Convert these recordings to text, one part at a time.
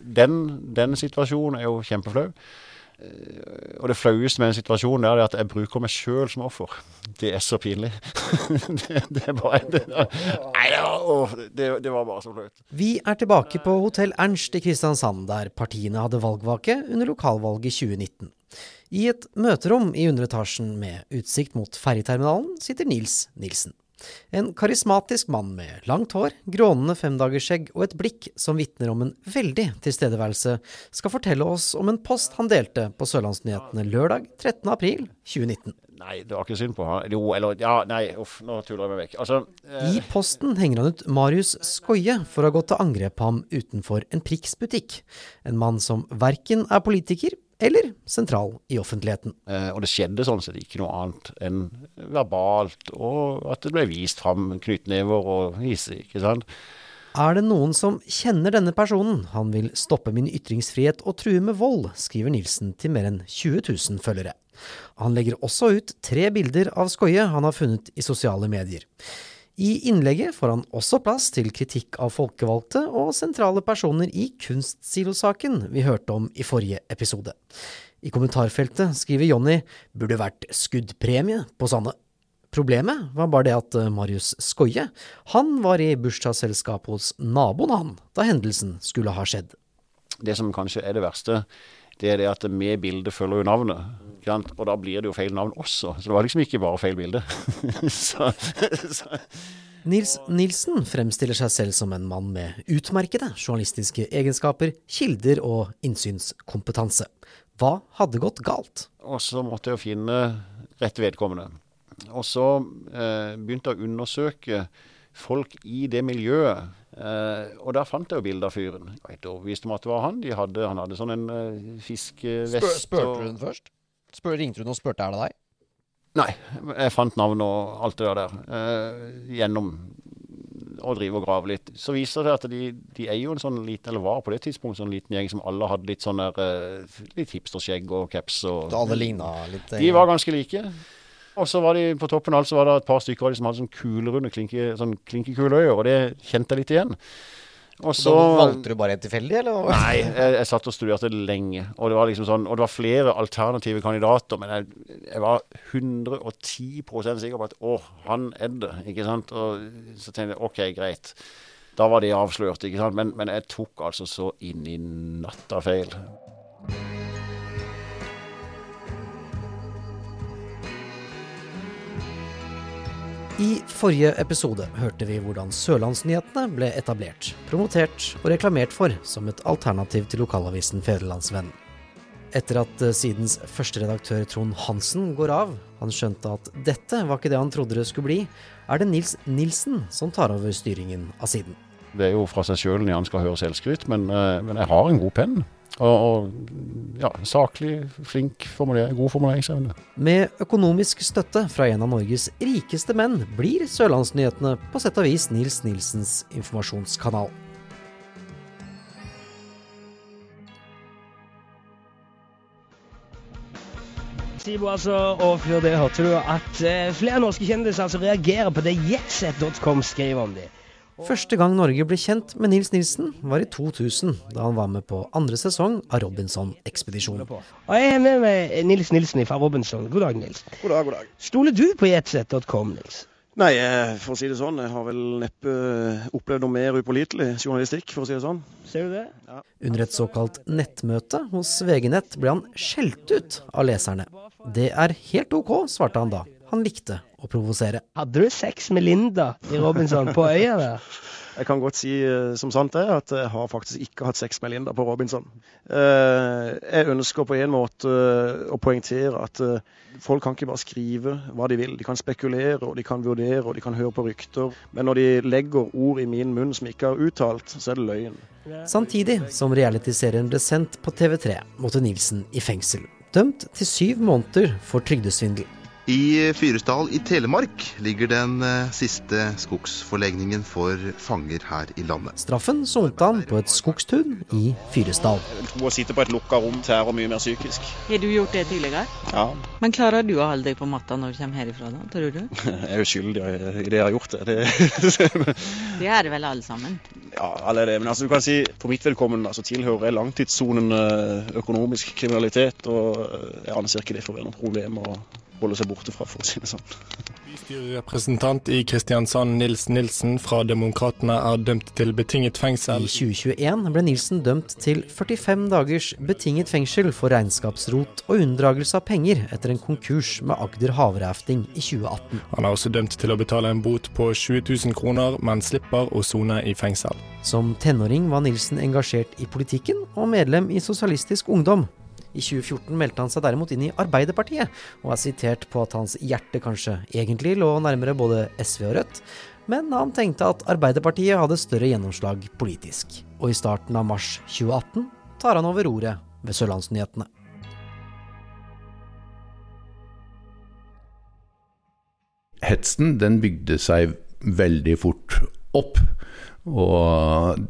den, den situasjonen er jo kjempeflau. Og det flaueste med den situasjonen er at jeg bruker meg sjøl som offer. Det er så pinlig. det, det, bare, det, nei, det, det, var bare så flaut. Vi er tilbake på Hotell Ernst i Kristiansand, der partiene hadde valgvake under lokalvalget 2019. I et møterom i underetasjen med utsikt mot ferjeterminalen sitter Nils Nilsen. En karismatisk mann med langt hår, grånende femdagersskjegg og et blikk som vitner om en veldig tilstedeværelse, skal fortelle oss om en post han delte på Sørlandsnyhetene lørdag 13.4.2019. Nei, det var ikke synd på han. Jo, eller Ja, nei, uff, nå tuller jeg meg vekk. Altså eh. I posten henger han ut Marius Skoie for å ha gått til angrep på ham utenfor en Prix butikk. En mann som verken er politiker eller sentral i offentligheten. Eh, og det skjedde sånn sett ikke noe annet enn verbalt, og at det ble vist fram knyttnever og hisse, ikke sant. Er det noen som kjenner denne personen? Han vil stoppe min ytringsfrihet og true med vold, skriver Nilsen til mer enn 20 000 følgere. Han legger også ut tre bilder av Skoie han har funnet i sosiale medier. I innlegget får han også plass til kritikk av folkevalgte og sentrale personer i kunstsilosaken vi hørte om i forrige episode. I kommentarfeltet skriver Jonny burde vært skuddpremie på Sanne. Problemet var bare det at eh, Marius Skoie, han var i bursdagsselskap hos naboen han da hendelsen skulle ha skjedd. Det som kanskje er det verste, det er det at med bildet følger jo navnet. Og da blir det jo feil navn også. Så det var liksom ikke bare feil bilde. så, så. Nils Nilsen fremstiller seg selv som en mann med utmerkede journalistiske egenskaper, kilder og innsynskompetanse. Hva hadde gått galt? Og så måtte jeg finne rett vedkommende. Og så eh, begynte jeg å undersøke folk i det miljøet Eh, og der fant jeg jo bilde av fyren. Jeg vet, helt overbevist om at det var han. De hadde, han hadde sånn en eh, fiskevest. Spør, spurte du den først? Spør, ringte du noen og spurte er det deg? Nei, jeg fant navn og alt det der uh, gjennom å drive og grave litt. Så viser det at de, de, er jo en sånn liten, eller var på det tidspunktet sånn liten gjeng som alle hadde litt sånn der, litt hipsterskjegg og caps. Og, alle ligna litt? De var ganske like. Og så var de på toppen av alt så var det et par stykker av de som hadde sånn kulerunde klinke, sånn klinkekuleøyer, og det kjente jeg litt igjen. Og så Valgte du bare en tilfeldig, eller? Nei, jeg, jeg, satt og studerte lenge. Og det var liksom sånn, og det var flere alternative kandidater, men jeg, jeg var 110 sikker på at å, han er det. Ikke sant? Og så tenkte jeg OK, greit. Da var det avslørt, ikke sant. Men, men jeg tok altså så inn i natta feil. I forrige episode hørte vi hvordan Sørlandsnyhetene ble etablert, promotert og reklamert for som et alternativ til lokalavisen Fedrelandsvennen. Etter at eh, sidens første redaktør Trond Hansen går av, han skjønte at dette var ikke det han trodde det skulle bli, er det Nils Nilsen som tar over styringen av siden. Det er jo fra seg sjøl når han skal høre selvskryt, men, eh, men jeg har en god penn. Og, og ja, saklig, flink, formulering, god formuleringsevne. Med økonomisk støtte fra en av Norges rikeste menn blir Sørlandsnyhetene på sett og vis Nils Nilsens informasjonskanal. Sibo, altså, og før det hørte du at eh, flere norske kjendiser altså reagerer på det jetset.com skriver om dem. Første gang Norge ble kjent med Nils Nilsen, var i 2000, da han var med på andre sesong av Robinson-ekspedisjonen. Og Jeg er med meg Nils Nilsen fra Robinson. God dag, Nils. God dag, god dag. Stoler du på jetset.com, Nils? Nei, eh, for å si det sånn, jeg har vel neppe opplevd noe mer upålitelig journalistikk, for å si det sånn. Ser du det? Ja. Under et såkalt nettmøte hos VG Nett ble han skjelt ut av leserne. Det er helt OK, svarte han da. Han likte å provosere. Hadde du sex med Linda i Robinson på øya der? Jeg kan godt si uh, som sant er at jeg har faktisk ikke hatt sex med Linda på Robinson. Uh, jeg ønsker på en måte uh, å poengtere at folk kan ikke bare skrive hva de vil. De kan spekulere, og de kan vurdere, og de kan høre på rykter. Men når de legger ord i min munn som ikke er uttalt, så er det løgn. Samtidig som realityserien ble sendt på TV3, måtte Nilsen i fengsel. Dømt til syv måneder for trygdesvindel. I Fyresdal i Telemark ligger den eh, siste skogsforlegningen for fanger her i landet. Straffen sonte han på et skogstun i Fyresdal. Å sitte på et lukka rom tærer mye mer psykisk. Har du gjort det tidligere? Ja, Men klarer du å holde deg på matta når du kommer herifra, da, tror du? jeg er jo skyldig i det jeg har gjort. Det. det Det er det vel alle sammen? ja, alle er det. Men altså, du kan si, for mitt vedkommende altså, tilhører jeg langtidssonen eh, økonomisk kriminalitet, og eh, jeg anser ikke det for å være noe problem å holde seg borte fra, for å si det sånn. Bystyrerepresentant i Kristiansand Nils Nilsen fra Demokratene er dømt til betinget fengsel. I 2021 ble Nilsen dømt til 45 dagers betinget fengsel for regnskapsrot og unndragelse av penger etter en konkurs med Agder havrafting i 2018. Han er også dømt til å betale en bot på 20 000 kroner, men slipper å sone i fengsel. Som tenåring var Nilsen engasjert i politikken og medlem i Sosialistisk Ungdom. I 2014 meldte han seg derimot inn i Arbeiderpartiet, og er sitert på at hans hjerte kanskje egentlig lå nærmere både SV og Rødt, men han tenkte at Arbeiderpartiet hadde større gjennomslag politisk. Og i starten av mars 2018 tar han over roret ved Sørlandsnyhetene. hetsen den bygde seg veldig fort opp. Og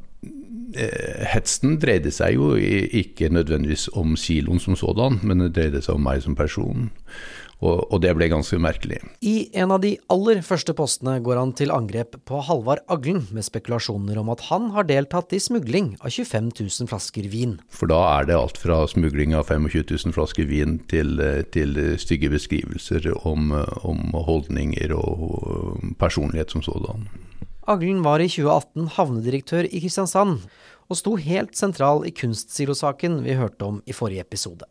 hetsen dreide seg jo ikke nødvendigvis om kiloen som sådan, men det dreide seg om meg som person. Og, og det ble ganske merkelig. I en av de aller første postene går han til angrep på Halvard Aglen med spekulasjoner om at han har deltatt i smugling av 25 000 flasker vin. For da er det alt fra smugling av 25 000 flasker vin til, eh, til stygge beskrivelser om, eh, om holdninger og eh, personlighet som sådan. Aglen var i 2018 havnedirektør i Kristiansand, og sto helt sentral i kunstsilosaken vi hørte om i forrige episode.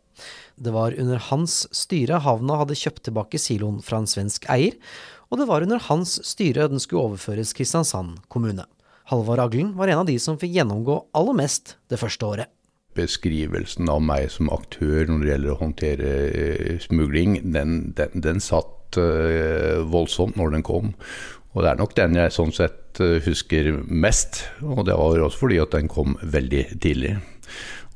Det var under hans styre havna hadde kjøpt tilbake siloen fra en svensk eier, og det var under hans styre den skulle overføres Kristiansand kommune. Halvard Aglen var en av de som fikk gjennomgå aller mest det første året. beskrivelsen av meg som aktør når det gjelder å håndtere eh, smugling, den, den, den satt eh, voldsomt når den kom. Og det er nok den jeg sånn sett eh, husker mest. Og det var også fordi at den kom veldig tidlig.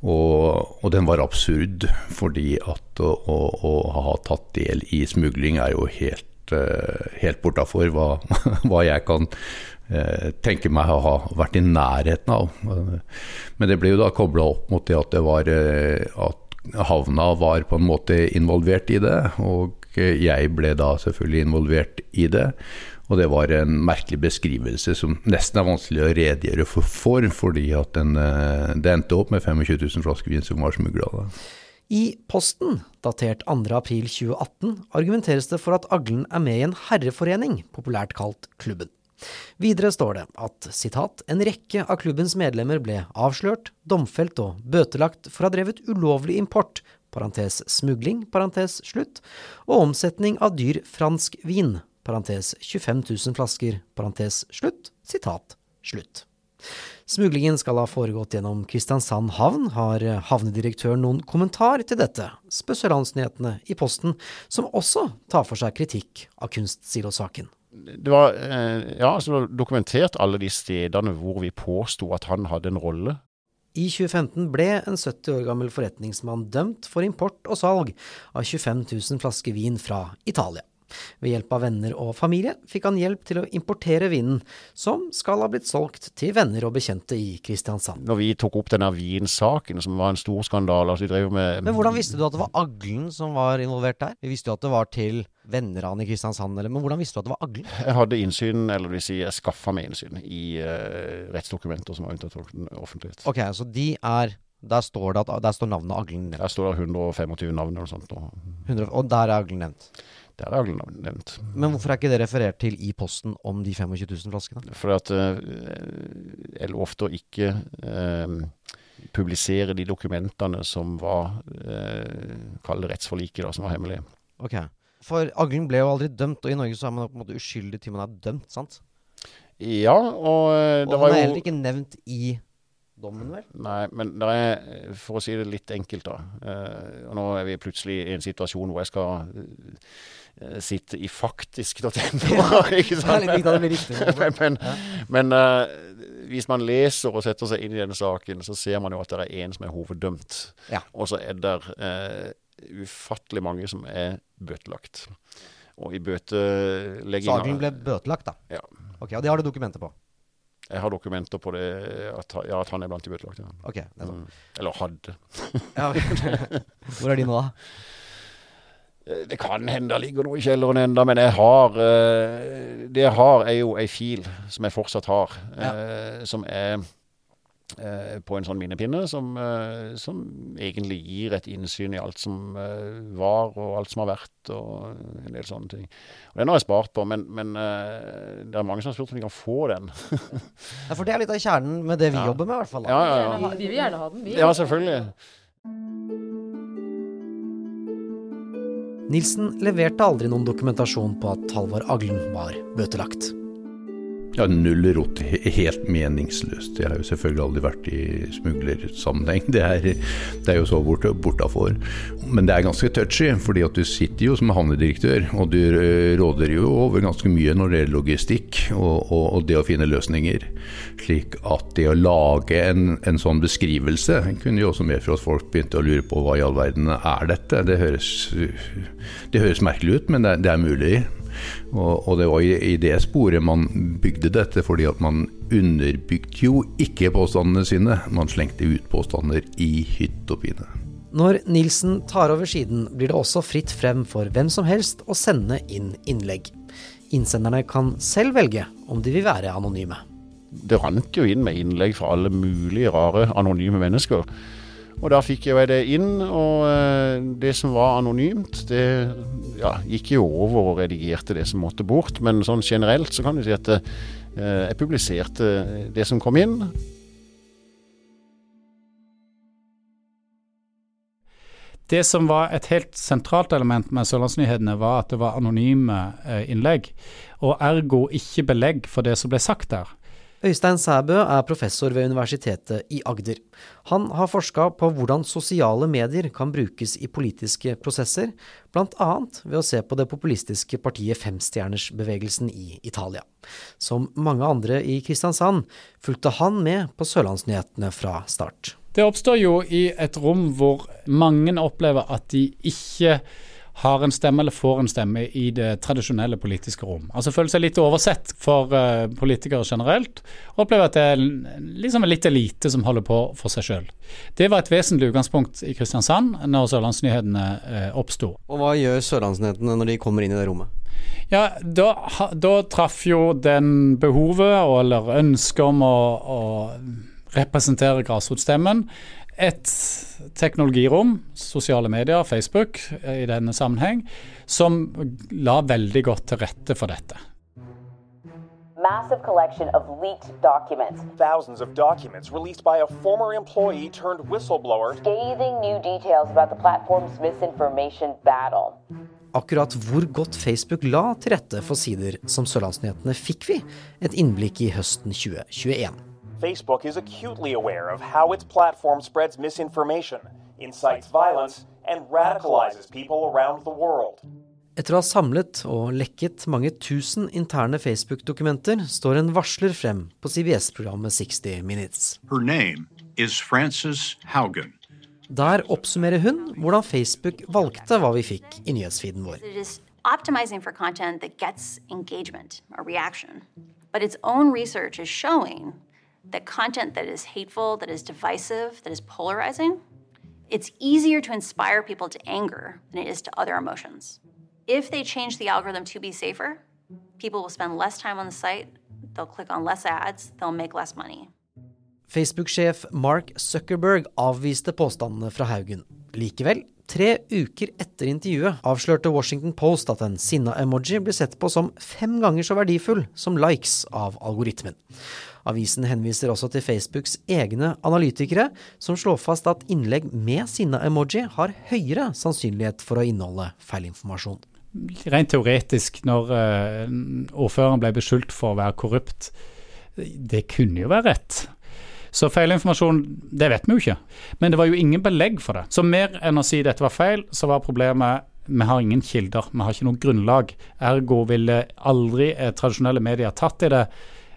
Og, og den var absurd, fordi at å, å, å ha tatt del i smugling er jo helt, eh, helt bortafor hva, hva jeg kan eh, tenke meg å ha vært i nærheten av. Men det ble jo da kobla opp mot det at det var at havna var på en måte involvert i det, og jeg ble da selvfølgelig involvert i det. Og det var en merkelig beskrivelse som nesten er vanskelig å redegjøre for, for fordi at den, eh, det endte opp med 25 000 flasker vin som var smugla. I Posten, datert 2.4.2018, argumenteres det for at Aglen er med i en herreforening, populært kalt Klubben. Videre står det at citat, en rekke av klubbens medlemmer ble avslørt, domfelt og bøtelagt for å ha drevet ulovlig import, parentes smugling, parentes slutt, og omsetning av dyr fransk vin, parentes 25 000 flasker, parentes slutt, sitat slutt. Smuglingen skal ha foregått gjennom Kristiansand havn. Har havnedirektøren noen kommentar til dette, spør i Posten, som også tar for seg kritikk av kunstsilosaken. Det var, eh, ja, altså dokumentert alle de stedene hvor vi påsto at han hadde en rolle. I 2015 ble en 70 år gammel forretningsmann dømt for import og salg av 25 000 flasker vin fra Italia. Ved hjelp av venner og familie fikk han hjelp til å importere vinen, som skal ha blitt solgt til venner og bekjente i Kristiansand. Når vi tok opp denne vinsaken, som var en stor skandale altså vi med Men hvordan visste du at det var Aglen som var involvert der? Vi visste jo at det var til venner av han i Kristiansand, eller, men hvordan visste du at det var Aglen? Jeg hadde innsyn, eller det vil si jeg skaffa meg innsyn i uh, rettsdokumenter som var unntatt offentlighet. Ok, så de er Der står det at Der står navnet Aglen nevnt. Der står det 125 navn eller noe sånt. Og 100, og der er Aglen nevnt. Der har Aglen nevnt. Men hvorfor er ikke det referert til i posten om de 25 000 flaskene? Fordi at uh, jeg lovte å ikke uh, publisere de dokumentene som var uh, Kall det rettsforliket, da, som var hemmelige. Ok. For Aglen ble jo aldri dømt, og i Norge så er man på en måte uskyldig til man er dømt, sant? Ja, og eh, Og det han er heller ikke nevnt i dommen, vel? Nei, men det er, for å si det litt enkelt, da. Eh, og nå er vi plutselig i en situasjon hvor jeg skal eh, sitte i faktisk.no, ikke sant? men men, men eh, hvis man leser og setter seg inn i denne saken, så ser man jo at det er én som er hoveddømt. Ja. Og så er det uh, ufattelig mange som er bøtelagt. Og i bøteleggingen Aglen ble bøtelagt, da? Ja. Ok, Og det har du dokumenter på? Jeg har dokumenter på det, at, ja, at han er blant de bøtelagte. Ja. Ok. Mm. Eller hadde. Ja. Hvor er de nå, da? Eh, Det kan hende det ligger noe i kjelleren enda, men jeg har eh, Det jeg har, er jo ei fil som jeg fortsatt har. ja. Som er eh, på en sånn minnepinne som, eh, som egentlig gir et innsyn i alt som eh, var, og alt som har vært, og en del sånne ting. Og Den har jeg spart på, men, men eh, det er mange som har spurt om de kan få den. Ja, for det er litt av kjernen med det vi Ja. jobber med, i hvert fall. Ja, ja, ja. Vi vil gjerne ha den, vi. Ja, selvfølgelig. Nilsen leverte aldri noen dokumentasjon på at Halvor Aglen var bøtelagt. Ja, null rot. Helt meningsløst. Jeg har jo selvfølgelig aldri vært i smuglersammenheng. Det er, det er jo så bort, bortafor. Men det er ganske touchy, fordi at du sitter jo som havnedirektør, og du råder jo over ganske mye når det gjelder logistikk og, og, og det å finne løsninger. Slik at det å lage en, en sånn beskrivelse kunne jo også medføre at folk begynte å lure på hva i all verden er dette. Det høres, det høres merkelig ut, men det, det er mulig. Og, og det var i, i det sporet man bygde dette, fordi at man underbygde jo ikke påstandene sine. Man slengte ut påstander i hytt og pine. Når Nilsen tar over siden, blir det også fritt frem for hvem som helst å sende inn innlegg. Innsenderne kan selv velge om de vil være anonyme. det rant jo inn med innlegg fra alle mulige rare anonyme mennesker. Og da fikk jeg det inn, og eh, det som var anonymt, det ja, gikk jo over og redigerte det som måtte bort. Men sånn generelt så kan du si at eh, jeg publiserte det som kom inn. Det som var et helt sentralt element med Sørlandsnyhetene, var at det var anonyme eh, innlegg, og ergo ikke belegg for det som ble sagt der. Øystein Sæbø er professor ved Universitetet i Agder. Han har forska på hvordan sosiale medier kan brukes i politiske prosesser, bl.a. ved å se på det populistiske partiet Femstjernersbevegelsen i Italia. Som mange andre i Kristiansand fulgte han med på Sørlandsnyhetene fra start. Det oppstår jo i et rom hvor mange opplever at de ikke har en stemme eller får en stemme i det tradisjonelle politiske rom. Altså føler seg litt oversett for uh, politikere generelt, og opplever at det er liksom en litt elite som holder på for seg sjøl. Det var et vesentlig utgangspunkt i Kristiansand når Sørlandsnyhetene uh, oppsto. Og hva gjør Sørlandsnyhetene når de kommer inn i det rommet? Ja, da, da traff jo den behovet, eller ønsket om å, å representere grasrotstemmen, et teknologirom, sosiale medier, Facebook i denne sammenheng, som la veldig godt til rette for dette. Massive collection of leaked documents. Thousands of documents released by a former employee turned whistleblower. Scathing new details about the platform's misinformation battle. Akkurat hvor godt Facebook la til rette for sider som Sørlandsnyhetene, fikk vi et innblikk i høsten 2021. Facebook is acutely aware of how its platform spreads misinformation, incites violence, and radicalizes people around the world. Etter å ha samlet og lekket mange tusen interne Facebook-dokumenter, står en varsler frem på CBS-programmet 60 Minutes. Her name is Frances Haugen. Der oppsummerer hun hvordan Facebook valgte hva vi fikk i nyhetsfeeden vår. It is optimizing for content that gets engagement or reaction. But its own research is showing that content that is hateful, that is divisive, that is polarizing, it's easier to inspire people to anger than it is to other emotions. If they change the algorithm to be safer, people will spend less time on the site, they'll click on less ads, they'll make less money. Facebook-sjef Mark Zuckerberg avviste påstandene fra Haugen. Likevel, tre uker etter intervjuet avslørte Washington Post at en sinna-emoji ble sett på som fem ganger så verdifull som likes av algoritmen. Avisen henviser også til Facebooks egne analytikere, som slår fast at innlegg med sinna-emoji har høyere sannsynlighet for å inneholde feilinformasjon. Rent teoretisk, når uh, ordføreren ble beskyldt for å være korrupt, det kunne jo være rett. Så feilinformasjon, det vet vi jo ikke. Men det var jo ingen belegg for det. Så mer enn å si dette var feil, så var problemet vi har ingen kilder, vi har ikke noe grunnlag. Ergo ville aldri eh, tradisjonelle medier tatt i det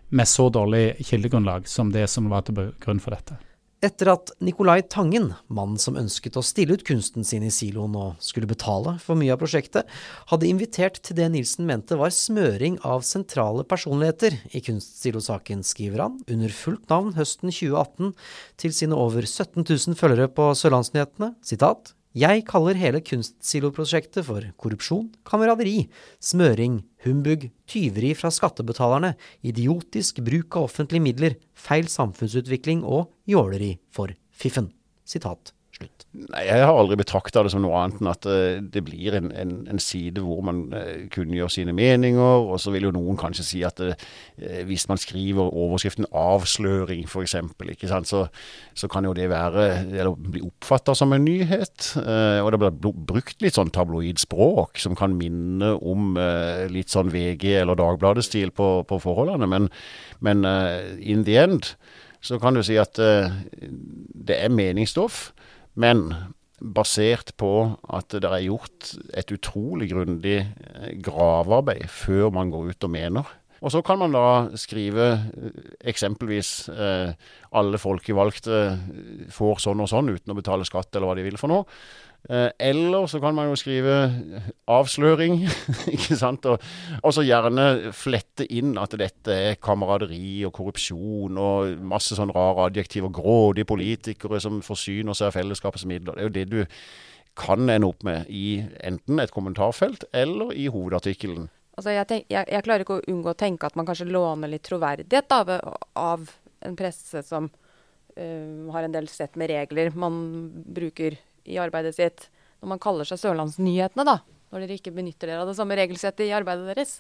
med så dårlig kildegrunnlag som det som var til grunn for dette. Etter at Nicolai Tangen, mannen som ønsket å stille ut kunsten sin i siloen og skulle betale for mye av prosjektet, hadde invitert til det Nilsen mente var smøring av sentrale personligheter i kunstsilosaken, skriver han, under fullt navn høsten 2018 til sine over 17 000 følgere på Sørlandsnyhetene, sitat, jeg kaller hele kunstsiloprosjektet for korrupsjon, kameraderi, smøring, humbug, tyveri fra skattebetalerne, idiotisk bruk av offentlige midler, feil samfunnsutvikling og jåleri for fiffen. Sitat slutt. Nei, Jeg har aldri betrakta det som noe annet enn at eh, det blir en, en, en side hvor man uh, kunngjør sine meninger, og så vil jo noen kanskje si at det, hvis man skriver overskriften 'avsløring', f.eks., så, så kan jo det være, eller bli oppfatta som en nyhet. Og det blir brukt litt sånn tabloid språk som kan minne om litt sånn VG- eller Dagbladet-stil på, på, forholdene, men, men in the end så kan du si at det er meningsstoff. Men basert på at det er gjort et utrolig grundig eh, gravearbeid før man går ut og mener. Og så kan man da skrive eh, eksempelvis eh, alle folkevalgte får sånn og sånn uten å betale skatt, eller hva de vil for noe. Eh, eller så kan man jo skrive avsløring, ikke sant. Og, og, så gjerne flette inn at dette er kameraderi og korrupsjon og masse sånn rare adjektiver. Grådige politikere som forsyner seg av fellesskapets midler. Det er jo det du kan ende opp med i enten et kommentarfelt eller i hovedartikkelen. Altså jeg, tenk, jeg, jeg, klarer ikke å unngå å tenke at man kanskje låner litt troverdighet av, av en presse som uh, har en del sett med regler man bruker i arbeidet sitt når man kaller seg Sørlandsnyhetene, da? Når dere ikke benytter dere av det samme regelsettet i arbeidet deres?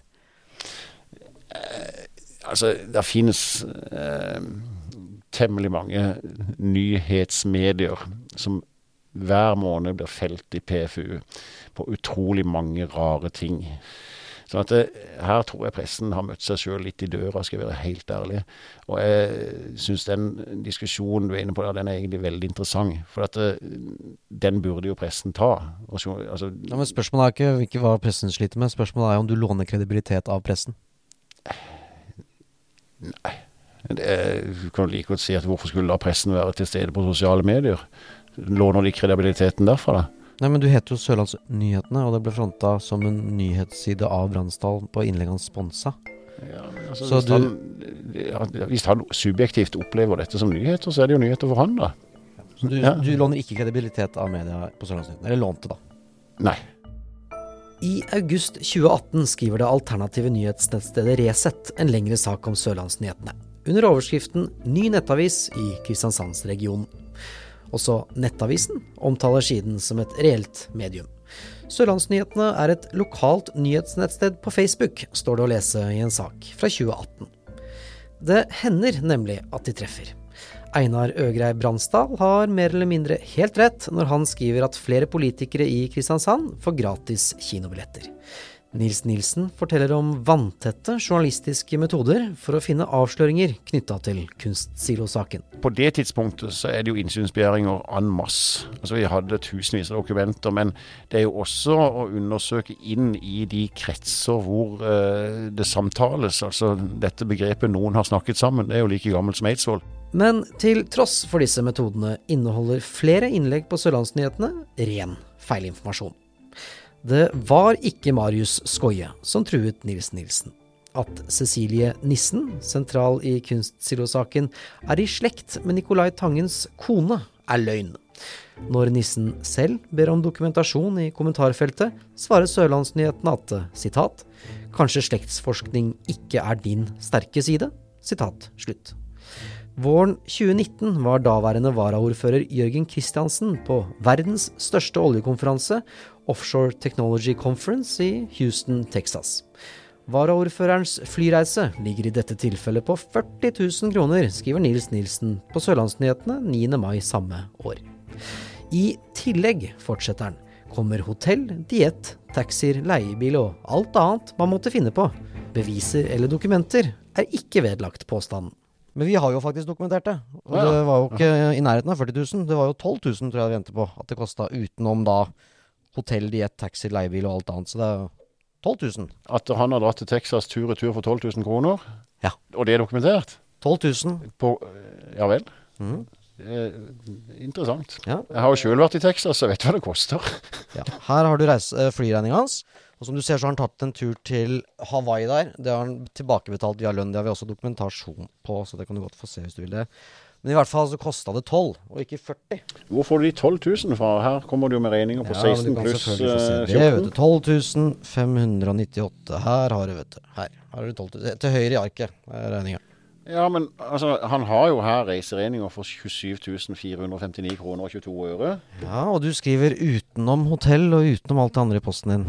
Eh, altså, det finnes eh, temmelig mange nyhetsmedier som hver måned blir felt i PFU på utrolig mange rare ting. Sånn at eh, Her tror jeg pressen har møtt seg sjøl litt i døra, skal jeg være helt ærlig. Og jeg syns den diskusjonen du er inne på der, den er egentlig veldig interessant. For at eh, den burde jo pressen ta. Altså, ja, men Spørsmålet er ikke, ikke hva pressen sliter med, spørsmålet er om du låner kredibilitet av pressen. Nei. Det, du kan like godt si at hvorfor skulle da pressen være til stede på sosiale medier? Låner de kredibiliteten derfra, da? Nei, men du heter jo Sørlandsnyhetene, og det ble fronta som en nyhetsside av Bransdal på innlegg han sponsa. Ja, altså, hvis, du, han, hvis, han, subjektivt opplever dette som nyheter, så er det jo nyheter for han, da. Så du, ja. du låner ikke kredibilitet av media på Sørlandsnyhetene? Eller lånte, da? Nei. I august 2018 skriver det alternative nyhetsnettstedet Resett en lengre sak om Sørlandsnyhetene, under overskriften 'Ny nettavis i Kristiansandsregionen'. Også Nettavisen omtaler siden som et reelt medium. Sørlandsnyhetene er et lokalt nyhetsnettsted på Facebook, står det å lese i en sak fra 2018. Det hender nemlig at de treffer. Einar Øgrei Bransdal har mer eller mindre helt rett når han skriver at flere politikere i Kristiansand får gratis kinobilletter. Nils Nilsen forteller om vanntette journalistiske metoder for å finne avsløringer knytta til kunstsilosaken. På det tidspunktet så er det jo innsynsbegjæringer en masse. Altså Vi hadde tusenvis av dokumenter, men det er jo også å undersøke inn i de kretser hvor uh, det samtales. Altså dette begrepet 'noen har snakket sammen', det er jo like gammelt som Eidsvoll. Men til tross for disse metodene inneholder flere innlegg på Sørlandsnyhetene ren feilinformasjon. Det var ikke Marius Skoie som truet Nils Nilsen. At Cecilie Nissen, sentral i kunstsilosaken, er i slekt med Nicolai Tangens kone, er løgn. Når Nissen selv ber om dokumentasjon i kommentarfeltet, svarer Sørlandsnyhetene at sitat, kanskje slektsforskning ikke er din sterke side? Sitat slutt. Våren 2019 var daværende varaordfører Jørgen Christiansen på verdens største oljekonferanse Offshore Technology Conference i Houston, Texas. Varaordførerens flyreise ligger i dette tilfellet på 40 000 kroner, skriver Nils Nilsen på Sørlandsnyhetene 9. mai samme år. I tillegg, fortsetter han, kommer hotell, diett, taxier, leiebil og alt annet man måtte finne på. Beviser eller dokumenter er ikke vedlagt påstanden. Men vi har jo faktisk dokumentert det. Og det var jo ikke i nærheten av 40 000. Det var jo 12 000 tror jeg vi endte på at det kosta, utenom da hotell, diett, taxi, leiebil og alt annet. Så det er 12 000. At han har dratt til Texas tur og tur for 12 000 kroner? Ja. Og det er dokumentert? 12 000. På Ja vel? Mm. Interessant. Jeg har jo sjøl vært i Texas, så jeg vet hva det koster. Ja. Her har du reis, eh, flyregninga hans. Og som du ser, så har han tatt en tur til Hawaii der. Det har han tilbakebetalt via lønn. Det har vi også dokumentasjon på, så det kan du godt få se hvis du vil det. Men i hvert fall så kosta det 12, og ikke 40. Hvor får du de 12 000 fra? Her kommer du jo med regninger på Ja, 16 pluss selvfølgelig få se eh, det, vet 14. du. 12 598. Her har du, vet du. Her har du 12 000. Til høyre i arket er regninga. Ja, men altså, han har jo her reiseregninger for 27 459 kroner og 22 øre. Ja, og du skriver utenom hotell og utenom alt det andre i posten din.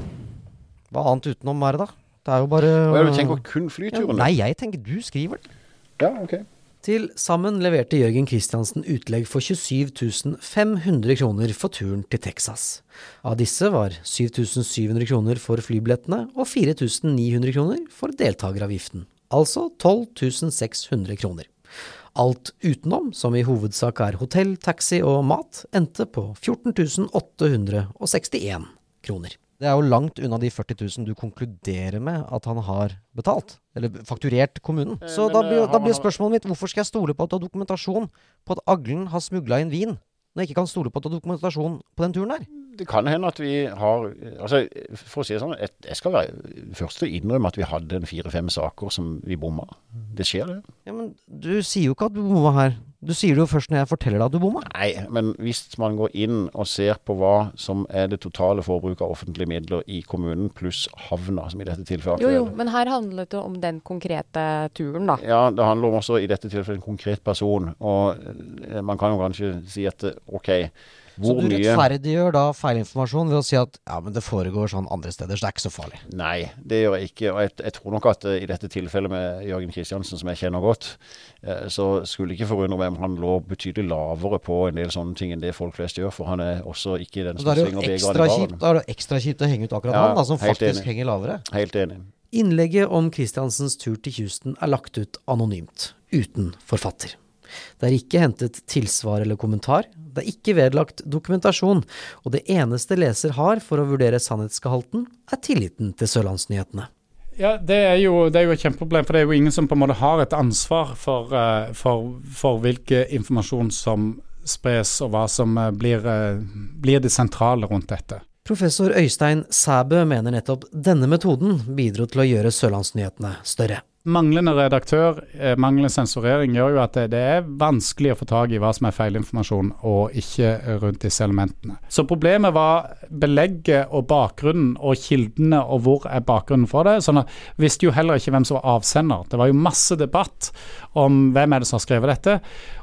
Hva annet utenom er det, da? Det er jo bare Hva er det du tenker kun flyturen? Ja, nei, jeg tenker du skriver det. Ja, ok. Til sammen leverte Jørgen Christiansen utlegg for 27 500 kroner for turen til Texas. Av disse var 7700 kroner for flybillettene og 4900 kroner for deltakeravgiften. Altså 12 600 kroner. Alt utenom, som i hovedsak er hotell, taxi og mat, endte på 14 861 kroner. Det er jo langt unna de 40 000 du konkluderer med at han har betalt. Eller fakturert kommunen. Så men, da eh, blir, da blir spørsmålet mitt hvorfor skal jeg stole på at du har dokumentasjon på at Aglen har smugla inn vin, når jeg ikke kan stole på at du har dokumentasjon på den turen der? Det kan hende at vi har altså For å si det sånn, jeg, skal være først til å innrømme at vi hadde en fire-fem saker som vi bomma. Det skjer, det. Ja, Men du sier jo ikke at du bomma her. Du sier det jo først når jeg forteller deg at du bomma. Nei, men hvis man går inn og ser på hva som er det totale forbruket av offentlige midler i kommunen, pluss havna, som i dette tilfellet Jo, jo, men her handlet det om den konkrete turen, da. Ja, det handler om også i dette tilfellet en konkret person. Og eh, man kan jo kanskje si at eh, OK, Så du rettferdiggjør da feilinformasjon ved å si at ja, men det foregår sånn andre steder, så det er ikke så farlig. Nei, det gjør jeg ikke. Og jeg, jeg tror nok at eh, i dette tilfellet med Jørgen Kristiansen, som jeg kjenner godt, eh, så skulle jeg ikke forundre meg om han lå betydelig lavere på en del sånne ting enn det folk flest gjør. For han er også ikke den som er svinger begeret i baren. da er det jo ekstra kjipt å henge ut akkurat Ja, han, da, som faktisk enig. henger lavere. Helt enig. Innlegget om Kristiansens tur til Houston er lagt ut anonymt, uten forfatter. Det er ikke hentet tilsvar eller kommentar, det er ikke vedlagt dokumentasjon, og det eneste leser har for å vurdere sannhetsgehalten, er tilliten til Sørlandsnyhetene. Ja, det er, jo, det er jo et kjempeproblem, for det er jo ingen som på en måte har et ansvar for, eh, for, for hvilken informasjon som spres, og hva som eh, blir, eh, blir det sentrale rundt dette. Professor Øystein Sæbø mener nettopp denne metoden bidro til å gjøre Sørlandsnyhetene større. Manglende redaktør, eh, manglende sensurering gjør jo at det, det er vanskelig å få tak i hva som er feilinformasjon og ikke rundt disse elementene. Så problemet var belegget og bakgrunnen og kildene og hvor er bakgrunnen for det. Sånn at visste jo heller ikke hvem som var avsender. Det var jo masse debatt om hvem er det som har skrevet dette.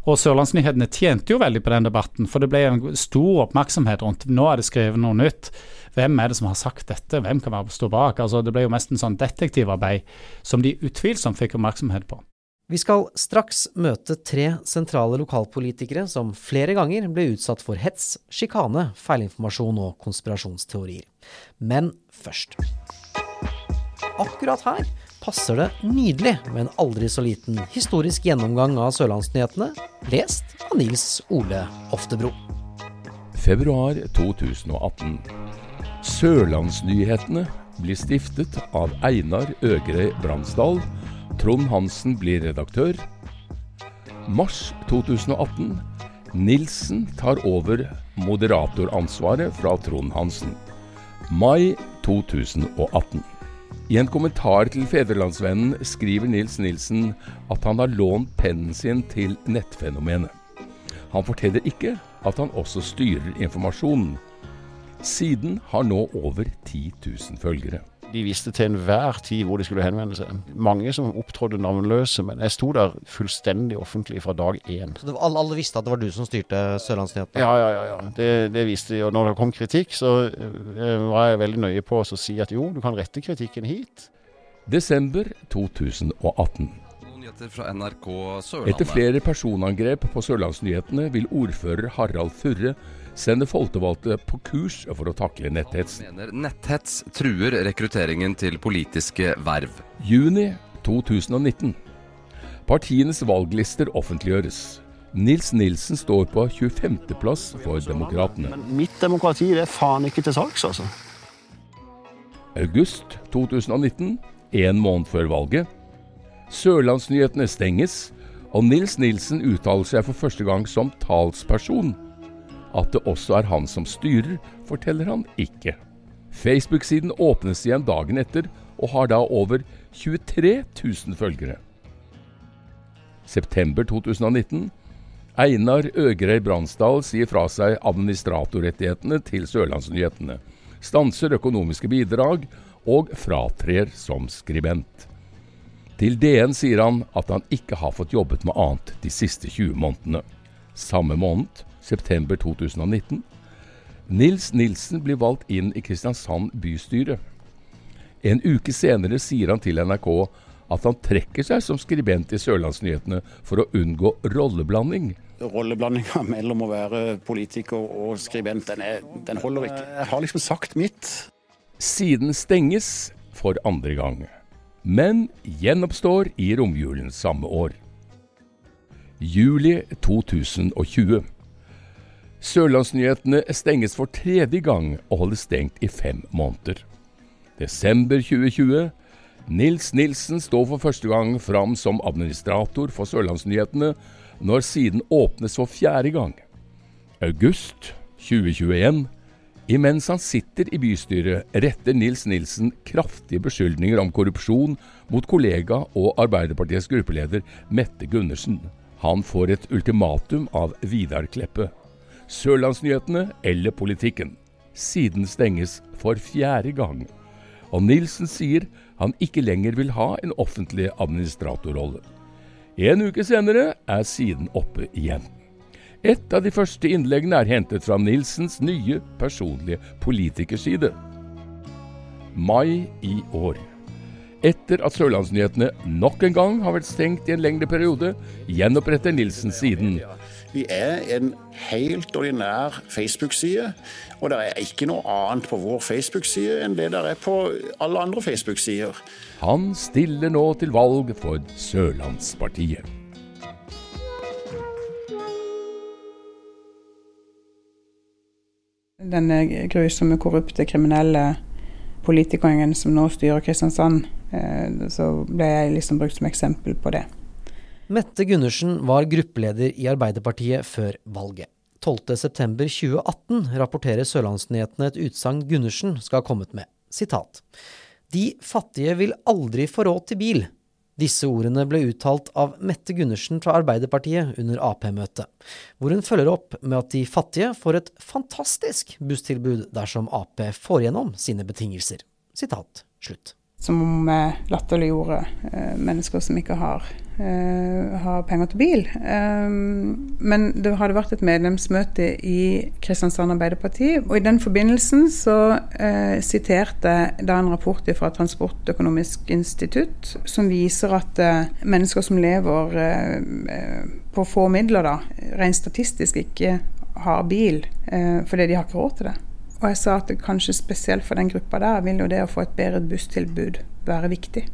Og Sørlandsnyhetene tjente jo veldig på den debatten, for det ble en stor oppmerksomhet rundt nå er det skrevet noe nytt. Hvem er det som har sagt dette, hvem kan være stå bak? Altså, det ble jo mest en sånn detektivarbeid som de utvilsomt fikk oppmerksomhet på. Vi skal straks møte tre sentrale lokalpolitikere som flere ganger ble utsatt for hets, sjikane, feilinformasjon og konspirasjonsteorier. Men først. Akkurat her passer det nydelig med en aldri så liten historisk gjennomgang av Sørlandsnyhetene, lest av Nils Ole Oftebro. Februar 2018. Sørlandsnyhetene blir stiftet av Einar Øgrei Bransdal. Trond Hansen blir redaktør. Mars 2018. Nilsen tar over moderatoransvaret fra Trond Hansen. Mai 2018. I en kommentar til Fedrelandsvennen skriver Nils Nilsen at han har lånt pennen sin til nettfenomenet. Han forteller ikke at han også styrer informasjonen. Siden har nå over 10 000 følgere. De visste til enhver tid hvor de skulle henvende seg. Mange som opptrådte navnløse, men jeg sto der fullstendig offentlig fra dag én. Så det var, alle, alle visste at det var du som styrte Sørlandsnyhetene? Ja, ja, ja. ja. Det, det visste de. Og når det kom kritikk, så eh, var jeg veldig nøye på å si at jo, du kan rette kritikken hit. Desember 2018. Nyheter fra NRK Sørlandet. Etter flere personangrep på Sørlandsnyhetene vil ordfører Harald Furre sende folkevalgte på kurs for å takle netthets. Mener netthets truer rekrutteringen til politiske verv. Juni 2019. Partienes valglister offentliggjøres. Nils Nilsen står på 25.-plass for Demokratene. Mitt demokrati det er faen ikke til salgs, altså. August 2019, en måned før valget. Sørlandsnyhetene stenges. Og Nils Nilsen uttaler seg for første gang som talsperson. At det også er han som styrer, forteller han ikke. Facebook-siden åpnes igjen dagen etter, og har da over 23 000 følgere. September 2019. Einar Øgrei Bransdal sier fra seg administratorrettighetene til Sørlandsnyhetene, stanser økonomiske bidrag og fratrer som skribent. Til DN sier han at han ikke har fått jobbet med annet de siste 20 månedene. Samme måned, september 2019, Nils Nilsen blir valgt inn i Kristiansand bystyre. En uke senere sier han til NRK at han trekker seg som skribent i Sørlandsnyhetene for å unngå rolleblanding. Rolleblandinga mellom å være politiker og skribent, den, er, den holder ikke. Jeg har liksom sagt mitt. Siden stenges for andre gang, men gjenoppstår i romjulen samme år. Juli 2020. Sørlandsnyhetene stenges for tredje gang og holder stengt i fem måneder. Desember 2020. Nils Nilsen står for første gang fram som administrator for Sørlandsnyhetene når siden åpnes for fjerde gang. August 2021. Imens han sitter i bystyret, retter Nils Nilsen kraftige beskyldninger om korrupsjon mot kollega og Arbeiderpartiets gruppeleder Mette Gundersen. Han får et ultimatum av Vidar Kleppe. Sørlandsnyhetene eller politikken. Siden stenges for fjerde gang. Og Nilsen sier han ikke lenger vil ha en offentlig administratorrolle. En uke senere er siden oppe igjen. Et av de første innleggene er hentet fra Nilsens nye personlige politikerside. Mai i år. Etter at Sørlandsnyhetene nok en gang har vært stengt i en lengre periode, gjenoppretter Nilsen siden. Vi er en helt ordinær Facebook-side, og det er ikke noe annet på vår Facebook-side enn det der er på alle andre Facebook-sider. Han stiller nå til valg for Sørlandspartiet. Den grusomme, korrupte, kriminelle politikeren som nå styrer Kristiansand, så ble jeg liksom brukt som eksempel på det. Mette Gundersen var gruppeleder i Arbeiderpartiet før valget. 12.9.2018 rapporterer Sørlandsnyhetene et utsagn Gundersen skal ha kommet med. Sitat. De fattige vil aldri få råd til bil. Disse ordene ble uttalt av Mette Gundersen fra Arbeiderpartiet under Ap-møtet, hvor hun følger opp med at de fattige får et fantastisk busstilbud dersom Ap får gjennom sine betingelser. Sitat slutt. Som om vi latterliggjorde eh, mennesker som ikke har, eh, har, penger til bil. Um, men det hadde vært et medlemsmøte i Kristiansand Arbeiderparti, og i den forbindelsen så uh, siterte da en rapport fra Transportøkonomisk institutt som viser at uh, mennesker som lever på få midler, da, rent statistisk ikke har bil fordi de har ikke råd til det. Og jeg sa at kanskje spesielt for den gruppa der vil jo det å få et bedre busstilbud være viktig.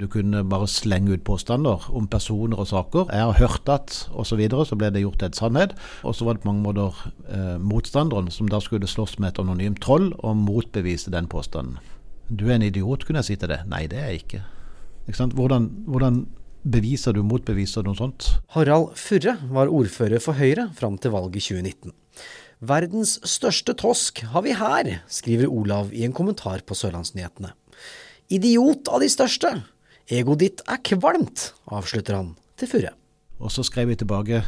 Du kunne bare slenge ut påstander om personer og saker. Jeg har hørt at osv. Så, videre, så ble det gjort til et sannhet. Og så var det på mange måter eh, motstanderen som da skulle slåss med et anonymt troll og motbevise den påstanden. Du er en idiot, kunne jeg si til det. Nei, det er jeg ikke. ikke hvordan, hvordan beviser du, motbeviser noe sånt? Harald Furre var ordfører for Høyre fram til valget i 2019. Verdens største tosk har vi her, skriver Olav i en kommentar på Sørlandsnyhetene. Idiot av de største! Egoet ditt er kvalmt, avslutter han til Furre. Og så skrev vi tilbake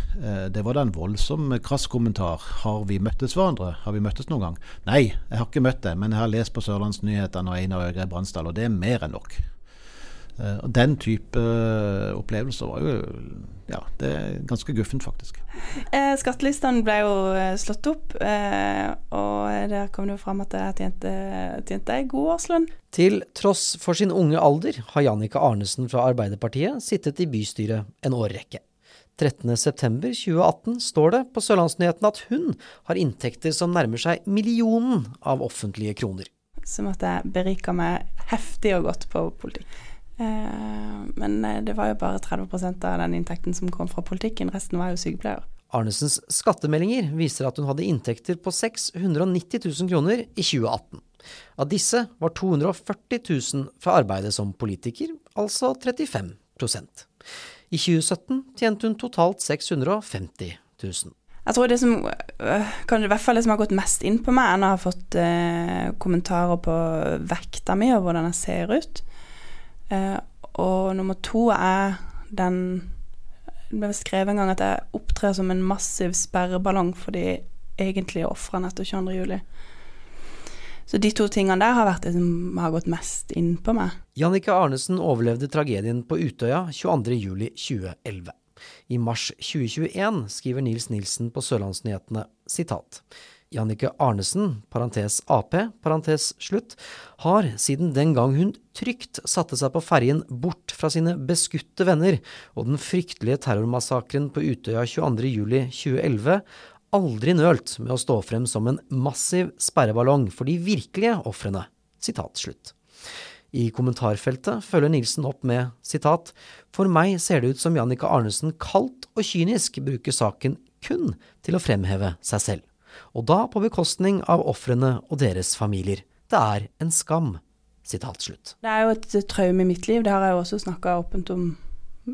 det var da en voldsom krass kommentar. Har vi møttes hverandre? Har vi møttes noen gang? Nei, jeg har ikke møtt deg, men jeg har lest på Sørlandsnyhetene og Einar Øgre Bransdal, og det er mer enn nok. Og Den type opplevelser var jo ja, det er ganske guffent, faktisk. Eh, skattelistene ble jo slått opp, eh, og der kom det jo fram at jeg tjente, tjente god årslønn. Til tross for sin unge alder har Jannicke Arnesen fra Arbeiderpartiet sittet i bystyret en årrekke. 13.9.2018 står det på Sørlandsnyheten at hun har inntekter som nærmer seg millionen av offentlige kroner. Som at jeg berika meg heftig og godt på politikk. Eh, men det var jo bare 30% av den inntekten som kom fra politikken, resten var jo sykepleier. Arnesens skattemeldinger viser at hun hadde inntekter på 690 000 kroner i 2018. Av disse var 240 000 fra arbeidet som politiker, altså 35 I I 2017 tjente hun totalt 650 000. Jeg tror det som kan kanskje i hvert fall det som har gått mest inn på meg, er når jeg har fått eh, kommentarer på vekta mi og hvordan jeg ser ut. Eh, og nummer to er den Det ble skrevet en gang at jeg opptrer som en massiv sperreballong for de egentlige ofrene etter 22. juli. Så de to tingene der har vært det som har gått mest inn på meg. Jannicke Arnesen overlevde tragedien på Utøya 22.07.2011. I mars 2021 skriver Nils Nilsen på Sørlandsnyhetene sitat. Jannicke Arnesen, parentes Ap, parentes slutt, har siden den gang hun trygt satte seg på ferjen bort fra sine beskutte venner og den fryktelige terrormassakren på Utøya 22.07.2011, aldri nølt med å stå frem som en massiv sperreballong for de virkelige ofrene. I kommentarfeltet følger Nilsen opp med sitat For meg ser det ut som Jannicke Arnesen kaldt og kynisk bruker saken kun til å fremheve seg selv. Og da på bekostning av ofrene og deres familier. Det er en skam. Sitat slutt. Det er jo et traume i mitt liv. Det har jeg også snakka åpent om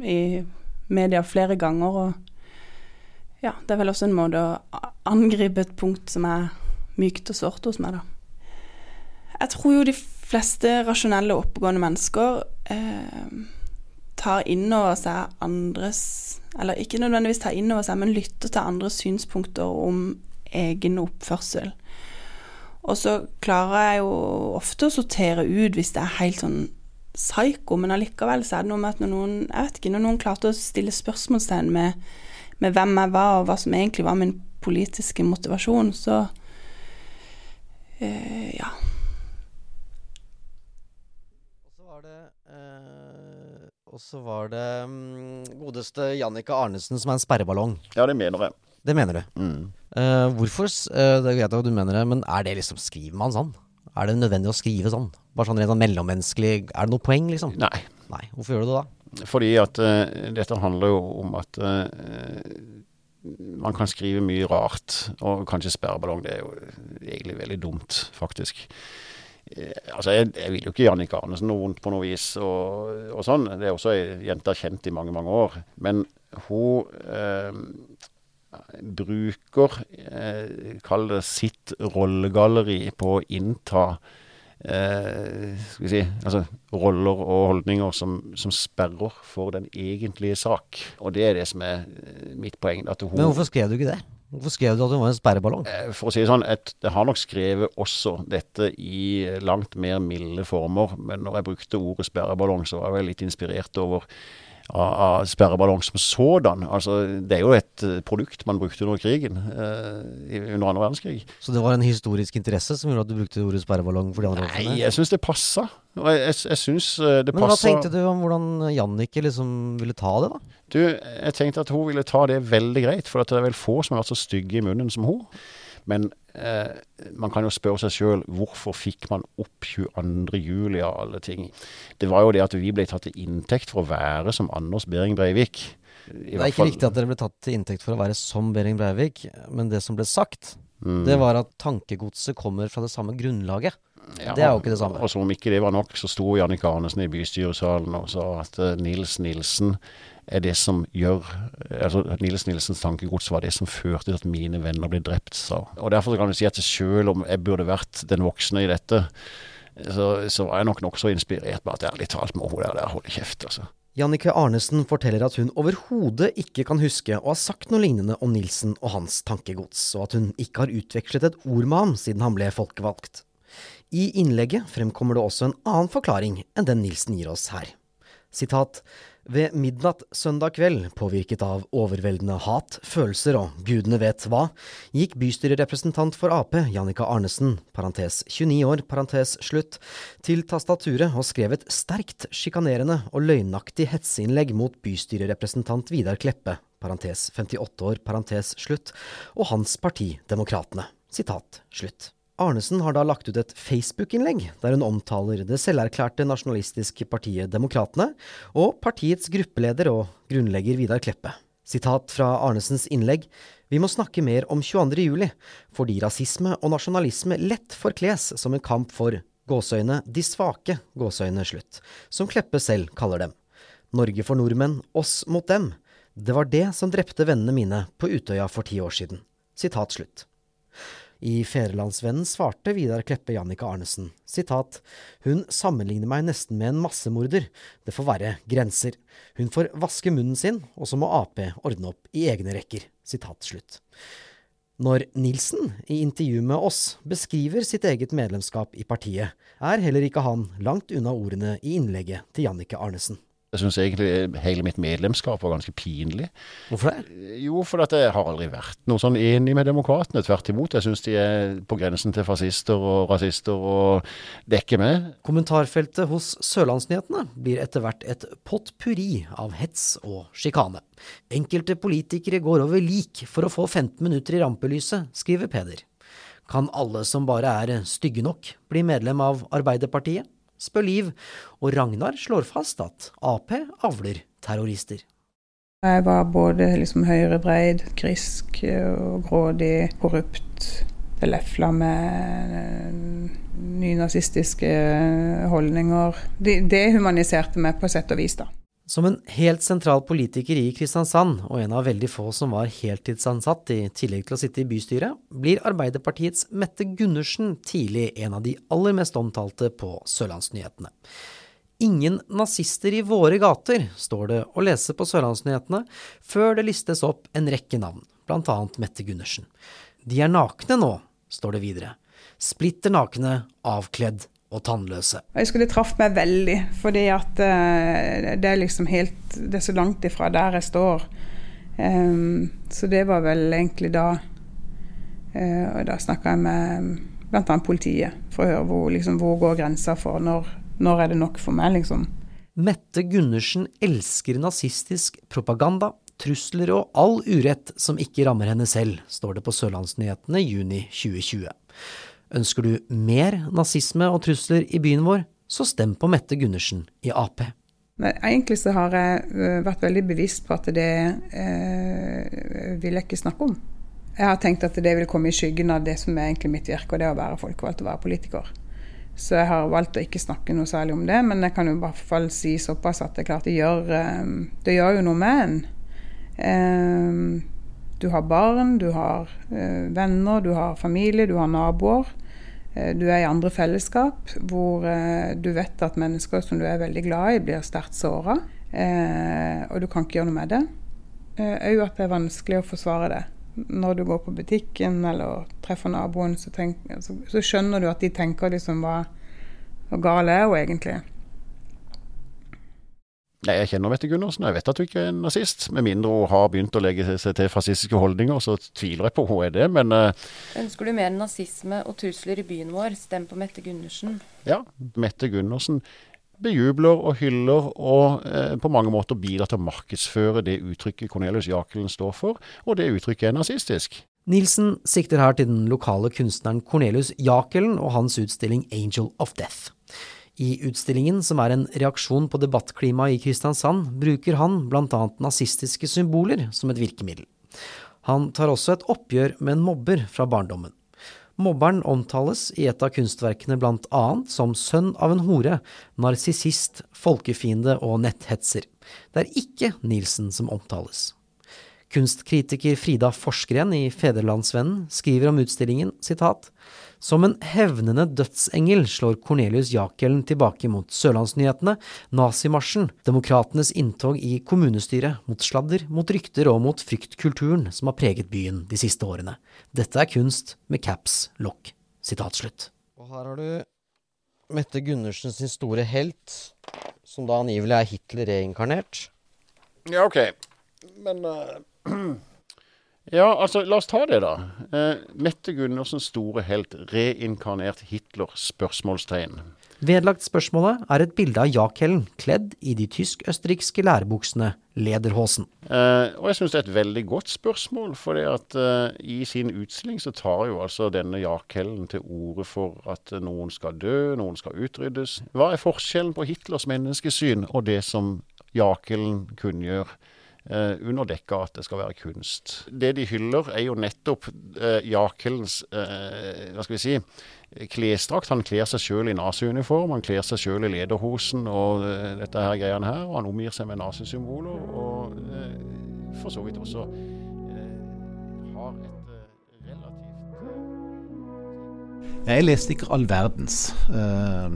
i media flere ganger. Og ja, det er vel også en måte å angripe et punkt som er mykt og sårt hos meg, da. Jeg tror jo de fleste rasjonelle oppegående mennesker eh, tar inn over seg andres Eller ikke nødvendigvis tar inn over seg, men lytter til andres synspunkter om egen oppførsel. Og så klarer jeg jo ofte å sortere ut hvis det er helt sånn psyko, men allikevel så er det noe med at når noen jeg vet ikke, når noen klarte å stille spørsmålstegn med, med hvem jeg var, og hva som egentlig var min politiske motivasjon, så øh, ja. Og så var det um, godeste Jannicke Arnesen som er en sperreballong. Ja, det mener jeg. Det mener du. Mm. Uh, hvorfor uh, Det er greit at du mener det, men er det liksom Skriver man sånn? Er det nødvendig å skrive sånn? Bare sånn rent sånn mellommenneskelig Er det noe poeng, liksom? Nei. Nei. Hvorfor gjør du det da? Fordi at uh, dette handler jo om at man kan skrive mye rart, og kanskje sperreballong. Det er jo egentlig veldig dumt, faktisk. Altså, jeg, jeg, vil jo ikke Jannicke Arnesen noe vondt på noe vis, og, og sånn. Det er også ei jente kjent i mange, mange år. Men hun eh, bruker, eh, kall det sitt rollegalleri på å innta eh, skal vi si, altså roller og holdninger som, som, sperrer for den egentlige sak. Og det er det som er mitt poeng. Hun, Men hvorfor skrev du ikke det? Hvorfor skrev du at hun var en sperreballong? For å si det sånn, et, jeg har nok skrevet også dette i langt mer milde former. Men når jeg brukte ordet sperreballong, så var jeg litt inspirert over av sperreballong som sådan. Altså, det er jo et produkt man brukte under krigen, eh, under andre verdenskrig. Så det var en historisk interesse som gjorde at du brukte ordet sperreballong for de andre Nei, jeg syns det passa. Jeg, jeg, jeg syns det Men hva tenkte du om hvordan Jannicke liksom ville ta det, da? Du, jeg tenkte at hun ville ta det veldig greit, for det er vel få som har vært så stygge i munnen som hun. Men eh, man kan jo spørre seg sjøl hvorfor fikk man opp 22. juli av alle ting. Det var jo det at vi ble tatt til inntekt for å være som Anders Behring Breivik. I det er ikke fall... riktig at dere ble tatt til inntekt for å være som Behring Breivik, men det som ble sagt, mm. det var at tankegodset kommer fra det samme grunnlaget. Ja, det er jo ikke det samme. Og som om ikke det var nok, så sto Jannicke Arnesen i bystyresalen og sa at uh, Nils Nilsen er det som gjør altså Nils Nilsens tankegods var det som førte til at mine venner ble drept, sa Og Derfor kan du si at selv om jeg burde vært den voksne i dette, så, så var jeg nok nokså inspirert med at ærlig talt må hun der, der holde kjeft, altså. Jannicke Arnesen forteller at hun overhodet ikke kan huske å ha sagt noe lignende om Nilsen og hans tankegods, og at hun ikke har utvekslet et ord med ham siden han ble folkevalgt. I innlegget fremkommer det også en annen forklaring enn den Nilsen gir oss her. Sitat ved midnatt søndag kveld, påvirket av overveldende hat, følelser og gudene vet hva, gikk bystyrerepresentant for Ap, Jannika Arnesen, parentes 29 år, parentes slutt, til tastaturet og skrev et sterkt sjikanerende og løgnaktig hetsinnlegg mot bystyrerepresentant Vidar Kleppe, parentes 58 år, parentes slutt, og hans parti Demokratene. Sitat slutt. Arnesen har da lagt ut et Facebook-innlegg der hun omtaler det selverklærte nasjonalistiske partiet Demokratene og partiets gruppeleder og grunnlegger Vidar Kleppe. Sitat fra Arnesens innlegg Vi må snakke mer om 22. juli, fordi rasisme og nasjonalisme lett forkles som en kamp for gåseøyne de svake, gåseøyne slutt, som Kleppe selv kaller dem. Norge for nordmenn, oss mot dem. Det var det som drepte vennene mine på Utøya for ti år siden. Sitat slutt. I Fedrelandsvennen svarte Vidar Kleppe Jannika Arnesen, sitat, hun sammenligner meg nesten med en massemorder, det får være grenser. Hun får vaske munnen sin, og så må Ap ordne opp i egne rekker, sitat slutt. Når Nilsen i intervju med oss beskriver sitt eget medlemskap i partiet, er heller ikke han langt unna ordene i innlegget til Jannicke Arnesen. Jeg syns egentlig hele mitt medlemskap var ganske pinlig. Hvorfor det? Jo, for at jeg har aldri vært noe sånn enig med demokratene. Tvert imot. Jeg syns de er på grensen til fascister og rasister, og dekker med. Kommentarfeltet hos Sørlandsnyhetene blir etter hvert et potpurri av hets og sjikane. Enkelte politikere går over lik for å få 15 minutter i rampelyset, skriver Peder. Kan alle som bare er stygge nok, bli medlem av Arbeiderpartiet? Spør Liv, og Ragnar slår fast at Ap avler terrorister. Jeg var både liksom høyrebreid, grisk og grådig, korrupt. Det lefla med nynazistiske holdninger. Det humaniserte meg på sett og vis, da. Som en helt sentral politiker i Kristiansand, og en av veldig få som var heltidsansatt i tillegg til å sitte i bystyret, blir Arbeiderpartiets Mette Gundersen tidlig en av de aller mest omtalte på Sørlandsnyhetene. Ingen nazister i våre gater, står det å lese på Sørlandsnyhetene, før det listes opp en rekke navn, bl.a. Mette Gundersen. De er nakne nå, står det videre. Splitter nakne, avkledd og tannløse. Jeg husker det traff meg veldig, fordi at uh, det er liksom helt Det er så langt ifra der jeg står. Um, så det var vel egentlig da uh, Og da snakka jeg med bl.a. politiet for å høre hvor, liksom, hvor går grensa for når, når er det nok for meg, liksom. Mette Gundersen elsker nazistisk propaganda, trusler og all urett som ikke rammer henne selv, står det på Sørlandsnyhetene juni 2020. Ønsker du mer nazisme og trusler i byen vår, så stem på Mette Gundersen i Ap. Men egentlig så har jeg vært veldig bevisst på at det eh, vil jeg ikke snakke om. Jeg har tenkt at det vil komme i skyggen av det som er egentlig mitt virke, og det å være folkevalgt og være politiker. Så jeg har valgt å ikke snakke noe særlig om det, men jeg kan jo i hvert fall si såpass at det klart det gjør, det gjør jo noe med en. Du har barn, du har venner, du har familie, du har naboer. Du er i andre fellesskap hvor du vet at mennesker som du er veldig glad i, blir sterkt såra. Og du kan ikke gjøre noe med det. Òg at det er vanskelig å forsvare det. Når du går på butikken eller treffer naboen, så, tenk, så, så skjønner du at de tenker liksom hva, hva gal er hun egentlig. Nei, Jeg kjenner Mette Gundersen, jeg vet at hun ikke er en nazist. Med mindre hun har begynt å legge seg til fascistiske holdninger, så tviler jeg på hun er det, men uh, Ønsker du mer nazisme og trusler i byen vår, stem på Mette Gundersen. Ja, Mette Gundersen bejubler og hyller og eh, på mange måter bidrar til å markedsføre det uttrykket Cornelius Jakelen står for, og det uttrykket er nazistisk. Nilsen sikter her til den lokale kunstneren Cornelius Jakelen og hans utstilling Angel of Death. I utstillingen, som er en reaksjon på debattklimaet i Kristiansand, bruker han bl.a. nazistiske symboler som et virkemiddel. Han tar også et oppgjør med en mobber fra barndommen. Mobberen omtales i et av kunstverkene annet som sønn av en hore, narsissist, folkefiende og netthetser. Det er ikke Nilsen som omtales. Kunstkritiker Frida Forsgren i Federlandsvennen skriver om utstillingen, sitat, som en hevnende dødsengel slår Cornelius Jakelen tilbake mot Sørlandsnyhetene, nazimarsjen, demokratenes inntog i kommunestyret, mot sladder, mot rykter og mot fryktkulturen som har preget byen de siste årene. Dette er kunst med caps lock. Sitat slutt. Og her har du Mette Gundersen sin store helt, som da angivelig er Hitler reinkarnert. Ja, OK. Men uh, Ja, altså, la oss ta det, da. Eh, Mette Gundersens store helt, reinkarnert Hitler? spørsmålstegn. Vedlagt spørsmålet er et bilde av Jakhellen kledd i de tysk-østerrikske lærebuksene Lederhosen. Eh, og jeg syns det er et veldig godt spørsmål, for uh, i sin utstilling så tar jo altså denne Jakhellen til orde for at noen skal dø, noen skal utryddes. Hva er forskjellen på Hitlers menneskesyn og det som Jakhellen kunngjør eh, under dekka at det skal være kunst. Det de hyller, er jo nettopp eh, Jakelens eh, hva skal vi si, klesdrakt. Han kler seg sjøl i naziuniform, han kler seg sjøl i lederhosen og eh, dette her greiene her. Og han omgir seg med nazisymboler, og eh, for så vidt også eh, har et relativt Jeg leste ikke all verdens. eh,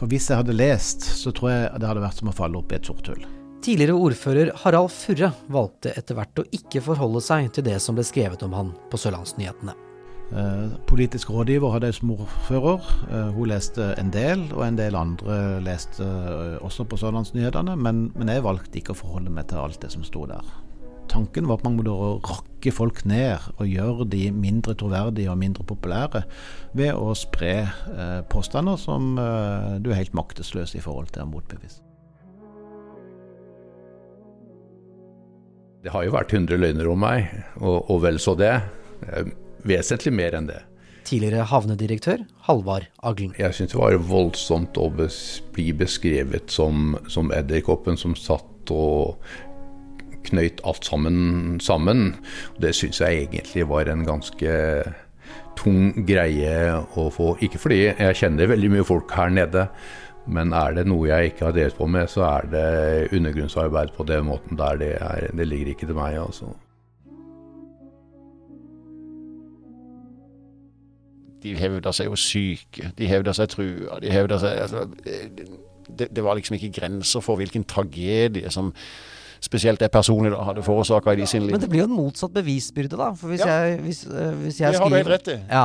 For hvis jeg hadde lest, så tror jeg det hadde vært som å falle opp i et sort hull. Tidligere ordfører Harald Furre valgte etter hvert å ikke forholde seg til det som ble skrevet om han på Sørlandsnyhetene. Eh, Politisk rådgiver hadde jeg som ordfører. Eh, Hun leste en del, og en del andre leste eh, også på Sørlandsnyhetene. Men, men jeg valgte ikke å forholde meg til alt det som sto der. Tanken var mange måter å rakke folk ned og gjøre de mindre troverdige og mindre populære ved å spre påstander som du er helt maktesløs i forhold til å motbevise. Det har jo vært 100 løgner om meg, og, og vel så det. Eh, Vesentlig mer enn det. Tidligere havnedirektør Halvard Aglen. Jeg syns det var voldsomt å bli beskrevet som, som edderkoppen som satt og knøyt alt sammen sammen. Det syns jeg egentlig var en ganske tung greie å få. Ikke fordi jeg kjenner veldig mye folk her nede, men er det noe jeg ikke har drevet på med, så er det undergrunnsarbeid på den måten der. Det, er, det ligger ikke til meg, altså. De hevda seg jo syke, de hevda seg trua, de hevda seg altså, det, det var liksom ikke grenser for hvilken tragedie som spesielt det personlig da hadde forårsaka i de sine liv. Men det blir jo en motsatt bevisbyrde, da. For hvis Ja. jeg, hvis, eh, hvis jeg Det har du helt rett i. Ja.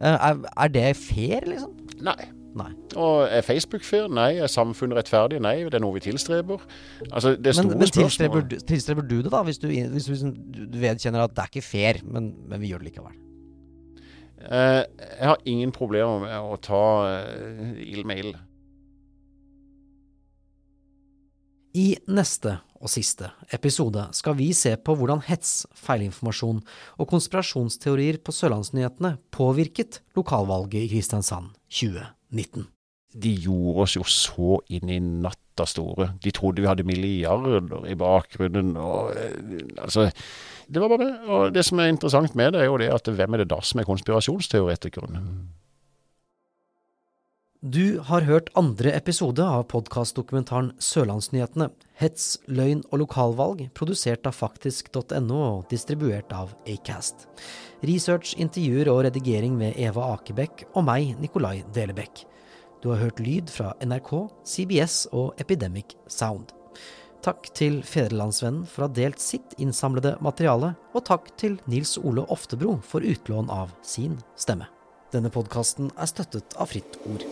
Eh, er, er det fair, liksom? Nei. Nei. Og er Facebook fair? Nei. Er samfunnet rettferdig? Nei. Det er noe vi tilstreber. Altså, det er Men, store men spørsmål. tilstreber, du- tilstreber du det, da? Hvis du, hvis du, liksom- du vedkjenner at det er ikke fair, men, men vi gjør det likevel? Eh, jeg har ingen problemer med å ta ild med ild. I neste og siste episode skal vi se på hvordan hets, feilinformasjon og konspirasjonsteorier på Sørlandsnyhetene påvirket lokalvalget i Kristiansand 2019. De gjorde oss jo så inn i natta store. De trodde vi hadde milliarder i bakgrunnen. og eh, altså, Det var bare det. Og det som er interessant med det, er jo det at hvem er det da som er konspirasjonsteoretikeren? Du har hørt andre episode av podkastdokumentaren Sørlandsnyhetene hets, løgn og lokalvalg, produsert av faktisk.no og distribuert av Acast. Research, intervjuer og redigering ved Eva Akebekk og meg, Nikolai Delebekk. Du har hørt lyd fra NRK, CBS og Epidemic Sound. Takk til Fedrelandsvennen for å ha delt sitt innsamlede materiale, og takk til Nils Ole Oftebro for utlån av sin stemme. Denne podkasten er støttet av Fritt Ord.